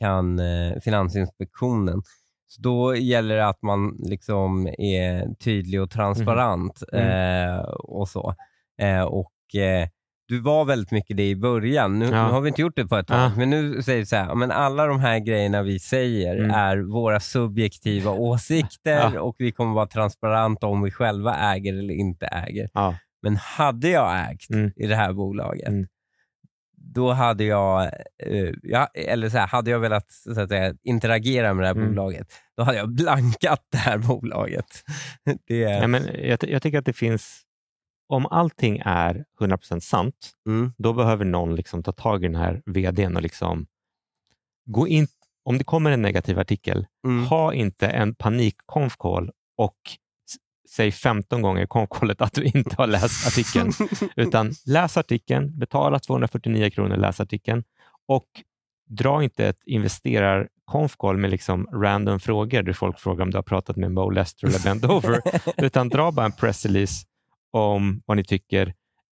kan eh, Finansinspektionen. Så då gäller det att man liksom är tydlig och transparent Mm. eh, och så. Eh, och eh, du var väldigt mycket det i början. Nu, Ja. nu har vi inte gjort det på ett tag, Ja. men nu säger du så här, men alla de här grejerna vi säger Mm. är våra subjektiva åsikter Ja. och vi kommer vara transparenta om vi själva äger eller inte äger. Men hade jag ägt Mm. i det här bolaget, Mm. då hade jag, eh, ja, eller så här, hade jag velat så att säga, interagera med det här Mm. bolaget, då hade jag blankat det här bolaget. Det, Ja, men jag, jag tycker att det finns, om allting är 100% sant, mm, då behöver någon liksom ta tag i den här vdn och liksom gå in. Om det kommer en negativ artikel, mm. ha inte en panik call och säg 15 gånger i konfkollet att du inte har läst artikeln, utan läs artikeln, betala 249 kronor, läs artikeln och dra inte ett investerar konfkoll med liksom random frågor där folk frågar om du har pratat med Mo Lester eller Ben Dover, utan dra bara en pressrelease om vad ni tycker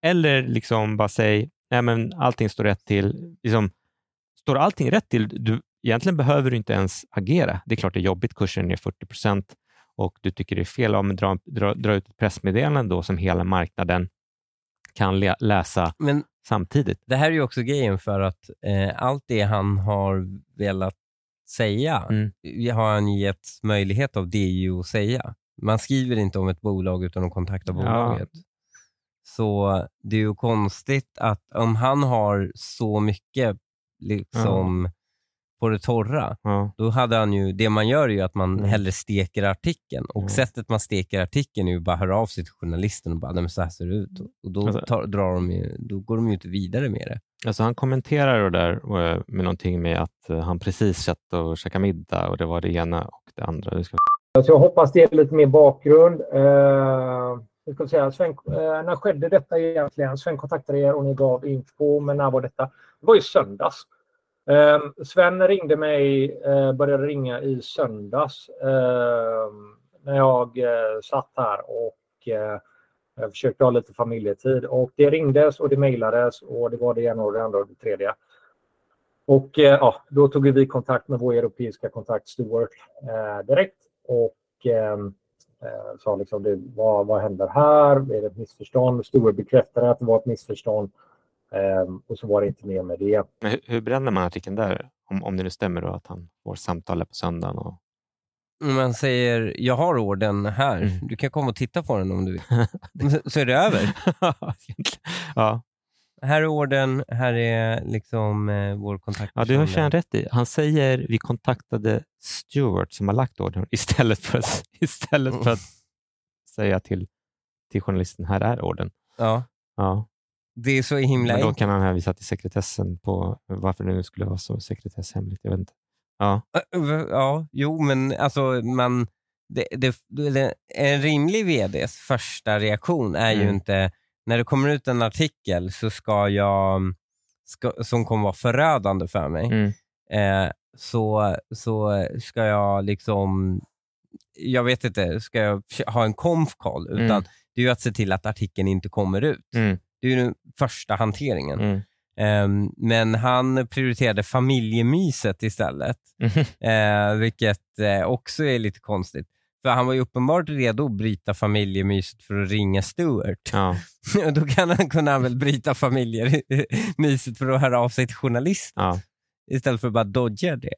eller liksom bara säg nej men allting står rätt till. Liksom, står allting rätt till, du, egentligen behöver du inte ens agera. Det är klart det är jobbigt, kursen är 40 procent och du tycker det är fel, ja, men dra, dra, dra ut ett pressmeddelande då som hela marknaden kan lä- läsa Men samtidigt. det här är ju också grejen för att eh, allt det han har velat säga Mm. har han gett möjlighet av DO att säga. Man skriver inte om ett bolag utan att kontakta Ja. bolaget. Så det är ju konstigt att om han har så mycket liksom på det torra, Ja. då hade han ju, det man gör är ju att man Mm. hellre steker artikeln och Mm. sättet man steker artikeln är ju bara att höra av sig till journalisten och bara, nej men så här ser det ut. Och då, Alltså- tar, drar de ju, då går de ju inte vidare med det. Alltså han kommenterar det där eh, med någonting med att eh, han precis satt och käkade middag och det var det ena och det andra. Det ska... Så jag hoppas det är lite mer bakgrund. Eh, jag ska säga, Sven, eh, när skedde detta egentligen? Sven kontaktade er och ni gav info, men när var detta? Det var i söndags. Eh, Sven ringde mig, eh, började ringa i söndags eh, när jag eh, satt här och eh, jag försökte ha lite familjetid. Och det ringdes och det mejlades och det var det ena och det andra och det tredje. Och eh, ja, då tog vi kontakt med vår europeiska kontakt Stuart eh, direkt och ehm, eh, sa liksom det, vad, vad händer här? Är det ett missförstånd? Stuart bekräftade att det var ett missförstånd ehm, och så var det inte mer med det. Men hur, hur bränner man artikeln där? Om, om det nu stämmer då att han får samtal på söndagen. Och... Man säger, jag har orden här, Mm. du kan komma och titta på den om du vill. Så- är det över. Ja. Här är orden, här är liksom eh, vår kontakt. ja, det har Kjell rätt i. Han säger vi kontaktade Stewart som har lagt ordern istället för att, istället för att säga till, till journalisten här är ordern. Ja, Ja. det är så himla Men då kan han hänvisa till sekretessen på varför det nu skulle vara så sekretesshemligt. Jag vet inte. Ja. Ja, jo men alltså man, det, det, det, en rimlig vds första reaktion är ju Mm. inte, när det kommer ut en artikel så ska jag, ska, som kommer vara förödande för mig, Mm. eh, så, så ska jag liksom, jag vet inte, ska jag ha en conf call, utan Mm. det är ju att se till att artikeln inte kommer ut. Mm. Det är ju den första hanteringen. Mm. Ehm, men han prioriterade familjemyset istället, Mm. eh, vilket eh, också är lite konstigt. För han var ju uppenbart redo att bryta familjemyset för att ringa Stuart. Ja. Då kan han, kunde han väl bryta familjemyset för att höra av sig till journalisten Ja. Istället för att bara dodga det.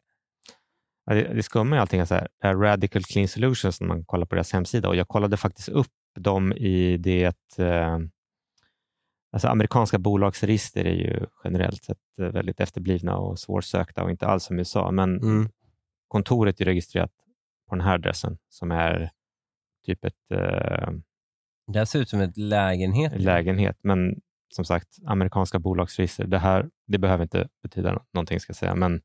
Ja, Det, det skumma i allting är så här, det här Radical Clean Solutions när man kollar på deras hemsida och jag kollade faktiskt upp dem i det, eh, Alltså amerikanska bolagsregister är ju generellt sett eh, väldigt efterblivna och svårsökta och inte alls som USA, men Mm. kontoret är registrerat på den här adressen som är typ ett eh, Det ser ut som ett lägenhet. lägenhet. Men som sagt, amerikanska bolagsregister, det här det behöver inte betyda nå- någonting ska jag säga, men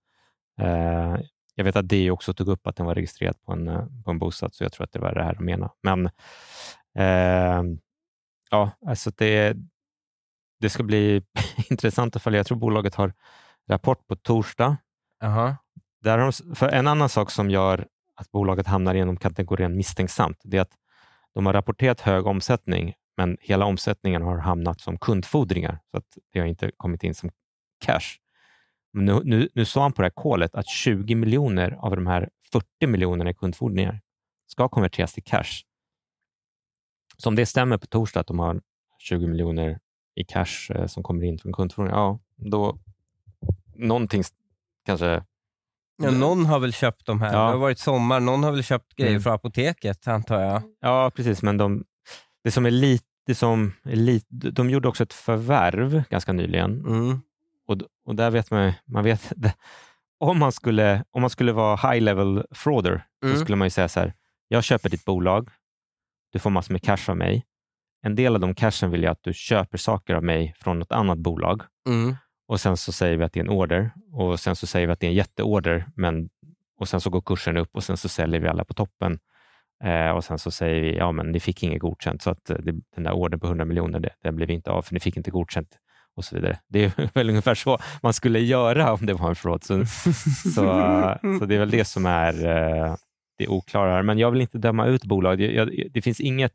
eh, jag vet att det också tog upp att den var registrerad på en, eh, på en bostad, så jag tror att det var det här de menade. Men eh, ja, alltså det, det ska bli intressant att följa. Jag tror bolaget har rapport på torsdag. Jaha. Där de, för en annan sak som gör att bolaget hamnar inom kategorin misstänksamt, det är att de har rapporterat hög omsättning, men hela omsättningen har hamnat som kundfordringar, så att det har inte kommit in som cash. Nu, nu, nu sa han på det här callet att 20 miljoner av de här 40 miljonerna i kundfordringar ska konverteras till cash. Så om det stämmer på torsdag att de har 20 miljoner i cash eh, som kommer in från kundfordringar, ja, då någonting kanske Ja, någon har väl köpt de här. Ja. Det har varit sommar. Någon har väl köpt grejer Mm. från apoteket, antar jag. Ja, precis. Men de, det som är lite som är lite, de gjorde också ett förvärv ganska nyligen Mm. och, och där vet man, man vet, om man skulle, om man skulle vara high level frauder, Mm. så skulle man ju säga så här, jag köper ditt bolag, du får massor med cash av mig. En del av de cashen vill jag att du köper saker av mig från något annat bolag Mm. och sen så säger vi att det är en order och sen så säger vi att det är en jätteorder men, och sen så går kursen upp och sen så säljer vi alla på toppen. Eh, och sen så säger vi, ja men ni fick inget godkänt så att eh, det, den där ordern på 100 miljoner, det, den blev inte av för ni fick inte godkänt och så vidare. Det är väl ungefär så man skulle göra om det var en fraud. Så, så, så det är väl det som är eh, det oklara här. Men jag vill inte döma ut bolag. Jag, jag, det finns inget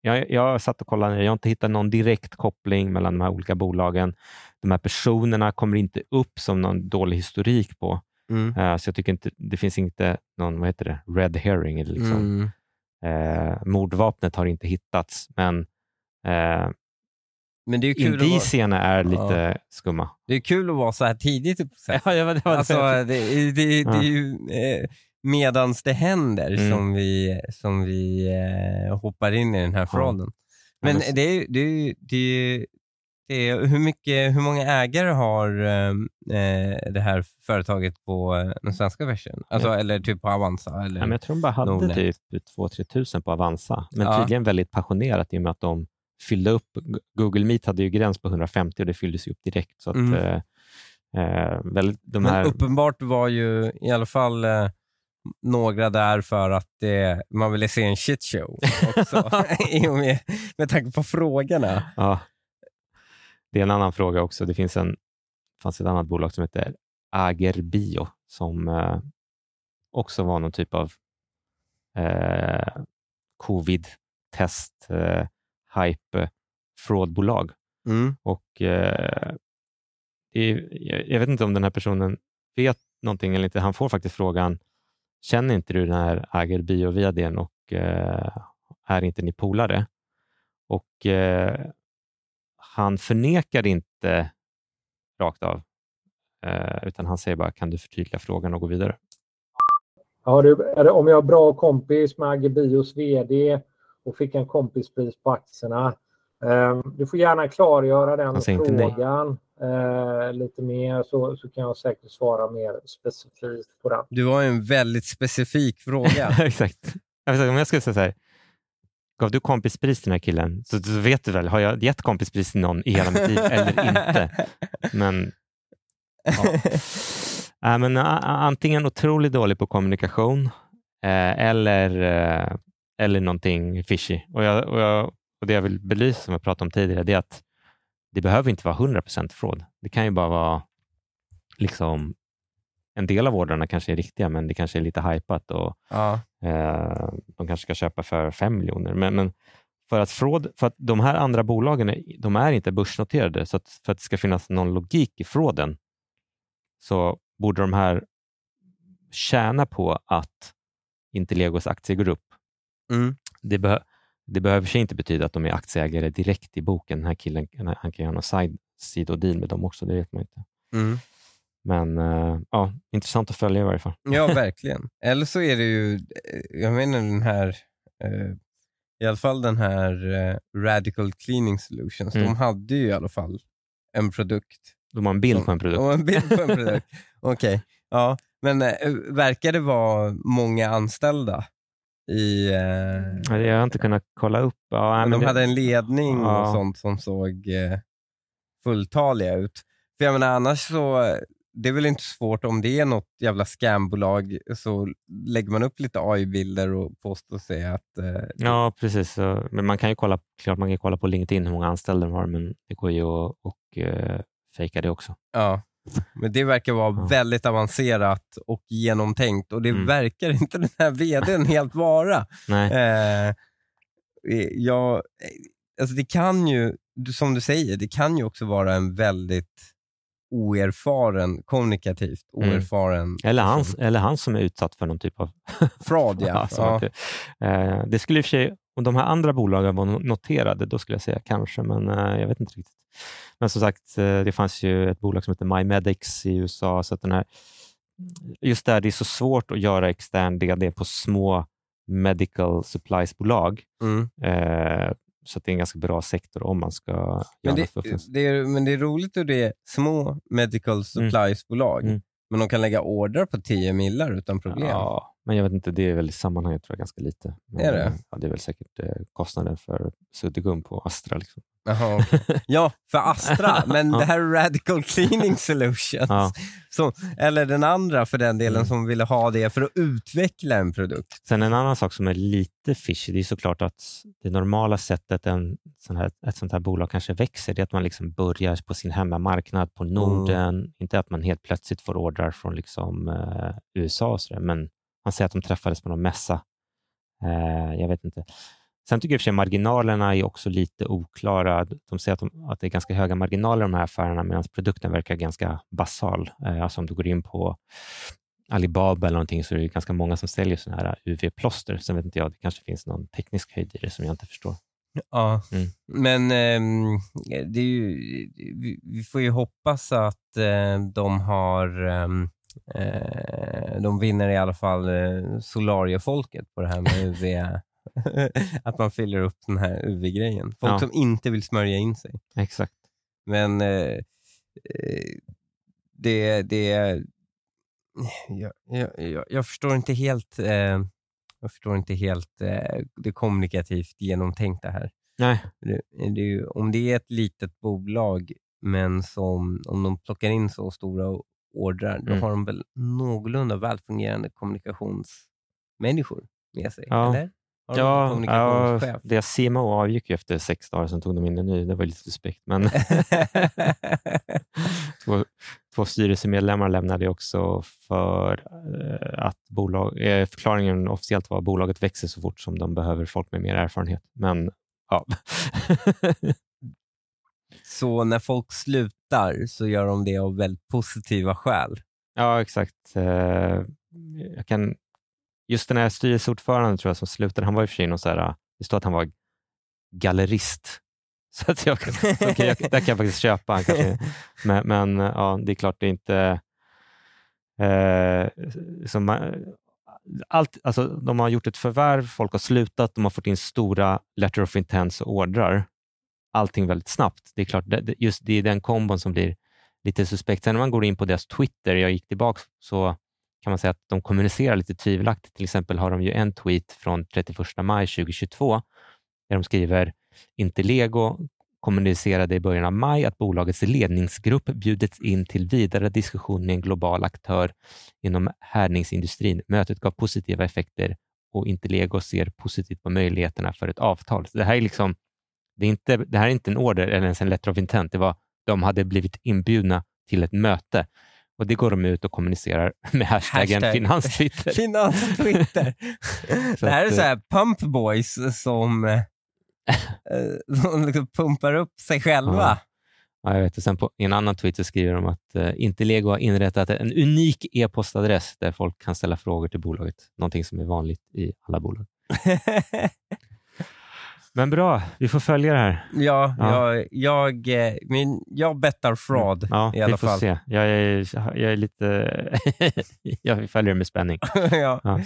jag, jag satt och kollade, jag har inte hittat någon direkt koppling mellan de här olika bolagen. De här personerna kommer inte upp som någon dålig historik på. Mm. Eh, så jag tycker inte, det finns inte någon, vad heter det, red herring. Eller liksom. Mm. Eh, mordvapnet har inte hittats, men eh, Men det är ju kul, att vara, indicierna är lite skumma. det är kul att vara så här tidigt i processen. Ja, ja, det var det. Alltså, det, det, det, Ja. är ju eh, medans det händer Mm. som vi, som vi eh, hoppar in i den här frauden. Men men- det är ju, det är, det är, det är, hur, mycket, hur många ägare har eh, eh, det här företaget på eh, den svenska börsen? Alltså, Eller typ på Avanza? Eller? Ja, men jag tror de bara hade Nordnet. typ 2-3 tusen på Avanza, men Ja. tydligen väldigt passionerat i och med att de fyllde upp. Google Meet hade ju gräns på 150 och det fylldes ju upp direkt. Så att, Mm. eh, eh, väldigt, de Men här, uppenbart var ju i alla fall eh, några där för att det, man ville se en shitshow också. Med, med tanke på frågorna. ja, det är en annan fråga också. Det finns en, fanns ett annat bolag som heter Agerbio som eh, också var någon typ av eh, covid-test, eh, hype, fraudbolag. Mm. Och eh, är, jag, vet inte om den här personen vet någonting eller inte. Han får faktiskt frågan, känner inte du den här Ager bio och eh, är inte ni polare? Och eh, han förnekar inte rakt av, eh, utan han säger bara, kan du förtydliga frågan och gå vidare? Ja, du, är det, om jag är bra kompis med Agge Bios VD och fick en kompispris på aktierna. Eh, du får gärna klargöra den frågan eh, lite mer så, så kan jag säkert svara mer specifikt på den. Du har ju en väldigt specifik fråga. Exakt. Jag Om jag skulle säga så här, gav du kompispris till den här killen, så, så vet du väl, har jag gett kompispris till någon i hela mitt liv eller inte? Men, ja. Äh, men, antingen otroligt dålig på kommunikation eh, eller, eh, eller någonting fishy. Och, jag, och, jag, och Det jag vill belysa, som jag pratade om tidigare, det är att det behöver inte vara 100% fraud. Det kan ju bara vara liksom en del av ordrarna kanske är riktiga, men det kanske är lite hypat och ja. Eh, de kanske ska köpa för 5 miljoner. Men, men för, att fraud, för att de här andra bolagen är, de är inte börsnoterade, så att för att det ska finnas någon logik i frauden så borde de här tjäna på att inte Legos aktie går upp. Mm. Det, beh- det behöver sig inte betyda att de är aktieägare direkt i boken. Den här killen han kan ju ha någon side, sidodeal med dem också, det vet man inte. Mm. Men eh, ja, intressant att följa i varje fall. Ja, verkligen. Eller så är det ju, eh, jag menar den här, eh, i alla fall den här Radical Cleaning Solutions, Mm. de hade ju i alla fall en produkt. De har en bild på en produkt. Och en bild på en produkt. Okej, ja. Men verkar det vara många anställda i... Eh, Ja, Jag har inte kunnat kolla upp. Ja, men men de det- hade en ledning och Ja. sånt som såg eh, fulltaliga ut. För jag menar annars så, det är väl inte svårt om det är något jävla scambolag så lägger man upp lite AI-bilder och påstår sig att... Eh, Ja, precis. Men man kan ju kolla, klart man kan kolla på LinkedIn hur många anställda de har, men det går ju att och, eh, fejka det också. Ja, men det verkar vara Ja. väldigt avancerat och genomtänkt och det Mm. verkar inte den här vdn helt vara. Nej. Eh, jag, eh, alltså det kan ju, som du säger, det kan ju också vara en väldigt oerfaren, kommunikativt Mm. oerfaren Eller, han, person. eller han som är utsatt för någon typ av fraud. Ja. Ja. eh, det skulle i och för sig, om de här andra bolagen var no- noterade, då skulle jag säga kanske, men eh, jag vet inte riktigt. Men som sagt, eh, det fanns ju ett bolag som heter MyMedics i USA, så att den här, just där det är så svårt att göra extern DD på små medical supplies-bolag, Mm. Så det är en ganska bra sektor om man ska göra Men, det, det är, men det är roligt hur det är små medical supplies-bolag, Mm. men de kan lägga order på 10 millar utan problem. Ja, men jag vet inte, det är väl i sammanhanget tror jag ganska lite. Men, Är det? eh, Ja, det är väl säkert eh, kostnaden för suddgum på Astra. Liksom. Jaha, okej. ja, för Astra, men det här är Radical Cleaning Solutions. Ja. Som, eller den andra för den delen Mm. som ville ha det för att utveckla en produkt. Sen en annan sak som är lite fishy, det är såklart att det normala sättet en sån här, ett sånt här bolag kanske växer, det är att man liksom börjar på sin hemmamarknad på Norden. Inte att man helt plötsligt får ordrar från liksom, eh, USA, och så där, men man säger att de träffades på någon mässa. Eh, jag vet inte. Sen tycker jag i och för sig marginalerna är också lite oklara. De säger att, de, att det är ganska höga marginaler i de här affärerna medan produkten verkar ganska basal. Eh, alltså om du går in på Alibaba eller någonting så är det ganska många som säljer sådana här UV-plåster. Sen vet inte jag, det kanske finns någon teknisk höjd i det som jag inte förstår. Ja, Mm. men ehm, det är ju, vi, vi får ju hoppas att eh, de har ehm, eh, de vinner i alla fall eh, solariefolket på det här med UV. att man fyller upp den här UV-grejen. Folk Ja. som inte vill smörja in sig. Exakt. Men eh, eh, det, det jag, jag, jag, förstår inte helt eh, jag förstår inte helt eh, det kommunikativt genomtänkta här. Nej, Det, det om det är ett litet bolag, men som, om de plockar in så stora ordrar, då Mm. har de väl någorlunda välfungerande kommunikationsmänniskor med sig? Ja. Eller? Har ja, ja, deras CMO avgick ju efter sex dagar, sen tog de in en ny. Det var lite suspekt. Men två, två styrelsemedlemmar lämnade också för eh, att bolag, eh, förklaringen officiellt var att bolaget växer så fort som de behöver folk med mer erfarenhet. Men ja, så när folk slutar så gör de det av väldigt positiva skäl. ja exakt. Eh, jag kan, just den här styrelseordföranden tror jag som slutade, han var i och för sig någon så här, det står att han var gallerist. Så att jag, kan- okej, jag, där kan jag faktiskt köpa. Han kanske, men men ja, det är klart det är inte... Eh, som, man- allt, alltså, de har gjort ett förvärv, folk har slutat, de har fått in stora letter of intents och ordrar. Allting väldigt snabbt. Det är klart, just det är den kombon som blir lite suspekt. Sen när man går in på deras Twitter, jag gick tillbaka, så kan man säga att de kommunicerar lite tvivelaktigt. Till exempel har de ju en tweet från 31 maj 2022 där de skriver Intellego kommunicerade i början av maj att bolagets ledningsgrupp bjudits in till vidare diskussion med en global aktör inom härdningsindustrin. Mötet gav positiva effekter och Interlego ser positivt på möjligheterna för ett avtal. Så det, här är liksom, det, är inte, det här är inte en order eller ens en letter of intent. Det var, de hade blivit inbjudna till ett möte och det går de ut och kommunicerar med hashtaggen Hashtag. finanstwitter. Finans-Twitter. Det här är så här pump boys som, eh, eh, som liksom pumpar upp sig själva. Ja. Ja, jag vet. Och sen på, I en annan tweet så skriver de att eh, Intellego har inrättat en unik e-postadress där folk kan ställa frågor till bolaget. Någonting som är vanligt i alla bolag. Men bra, vi får följa det här. Ja, Ja. Jag, jag, eh, min, jag bettar fraud Ja, i alla vi får fall. se. Jag är, jag är lite... jag följer det med spänning. ja. Ja.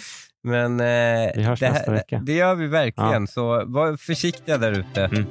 Men eh, Vi hörs det, nästa vecka. det gör vi verkligen, så var försiktiga där ute. Mm.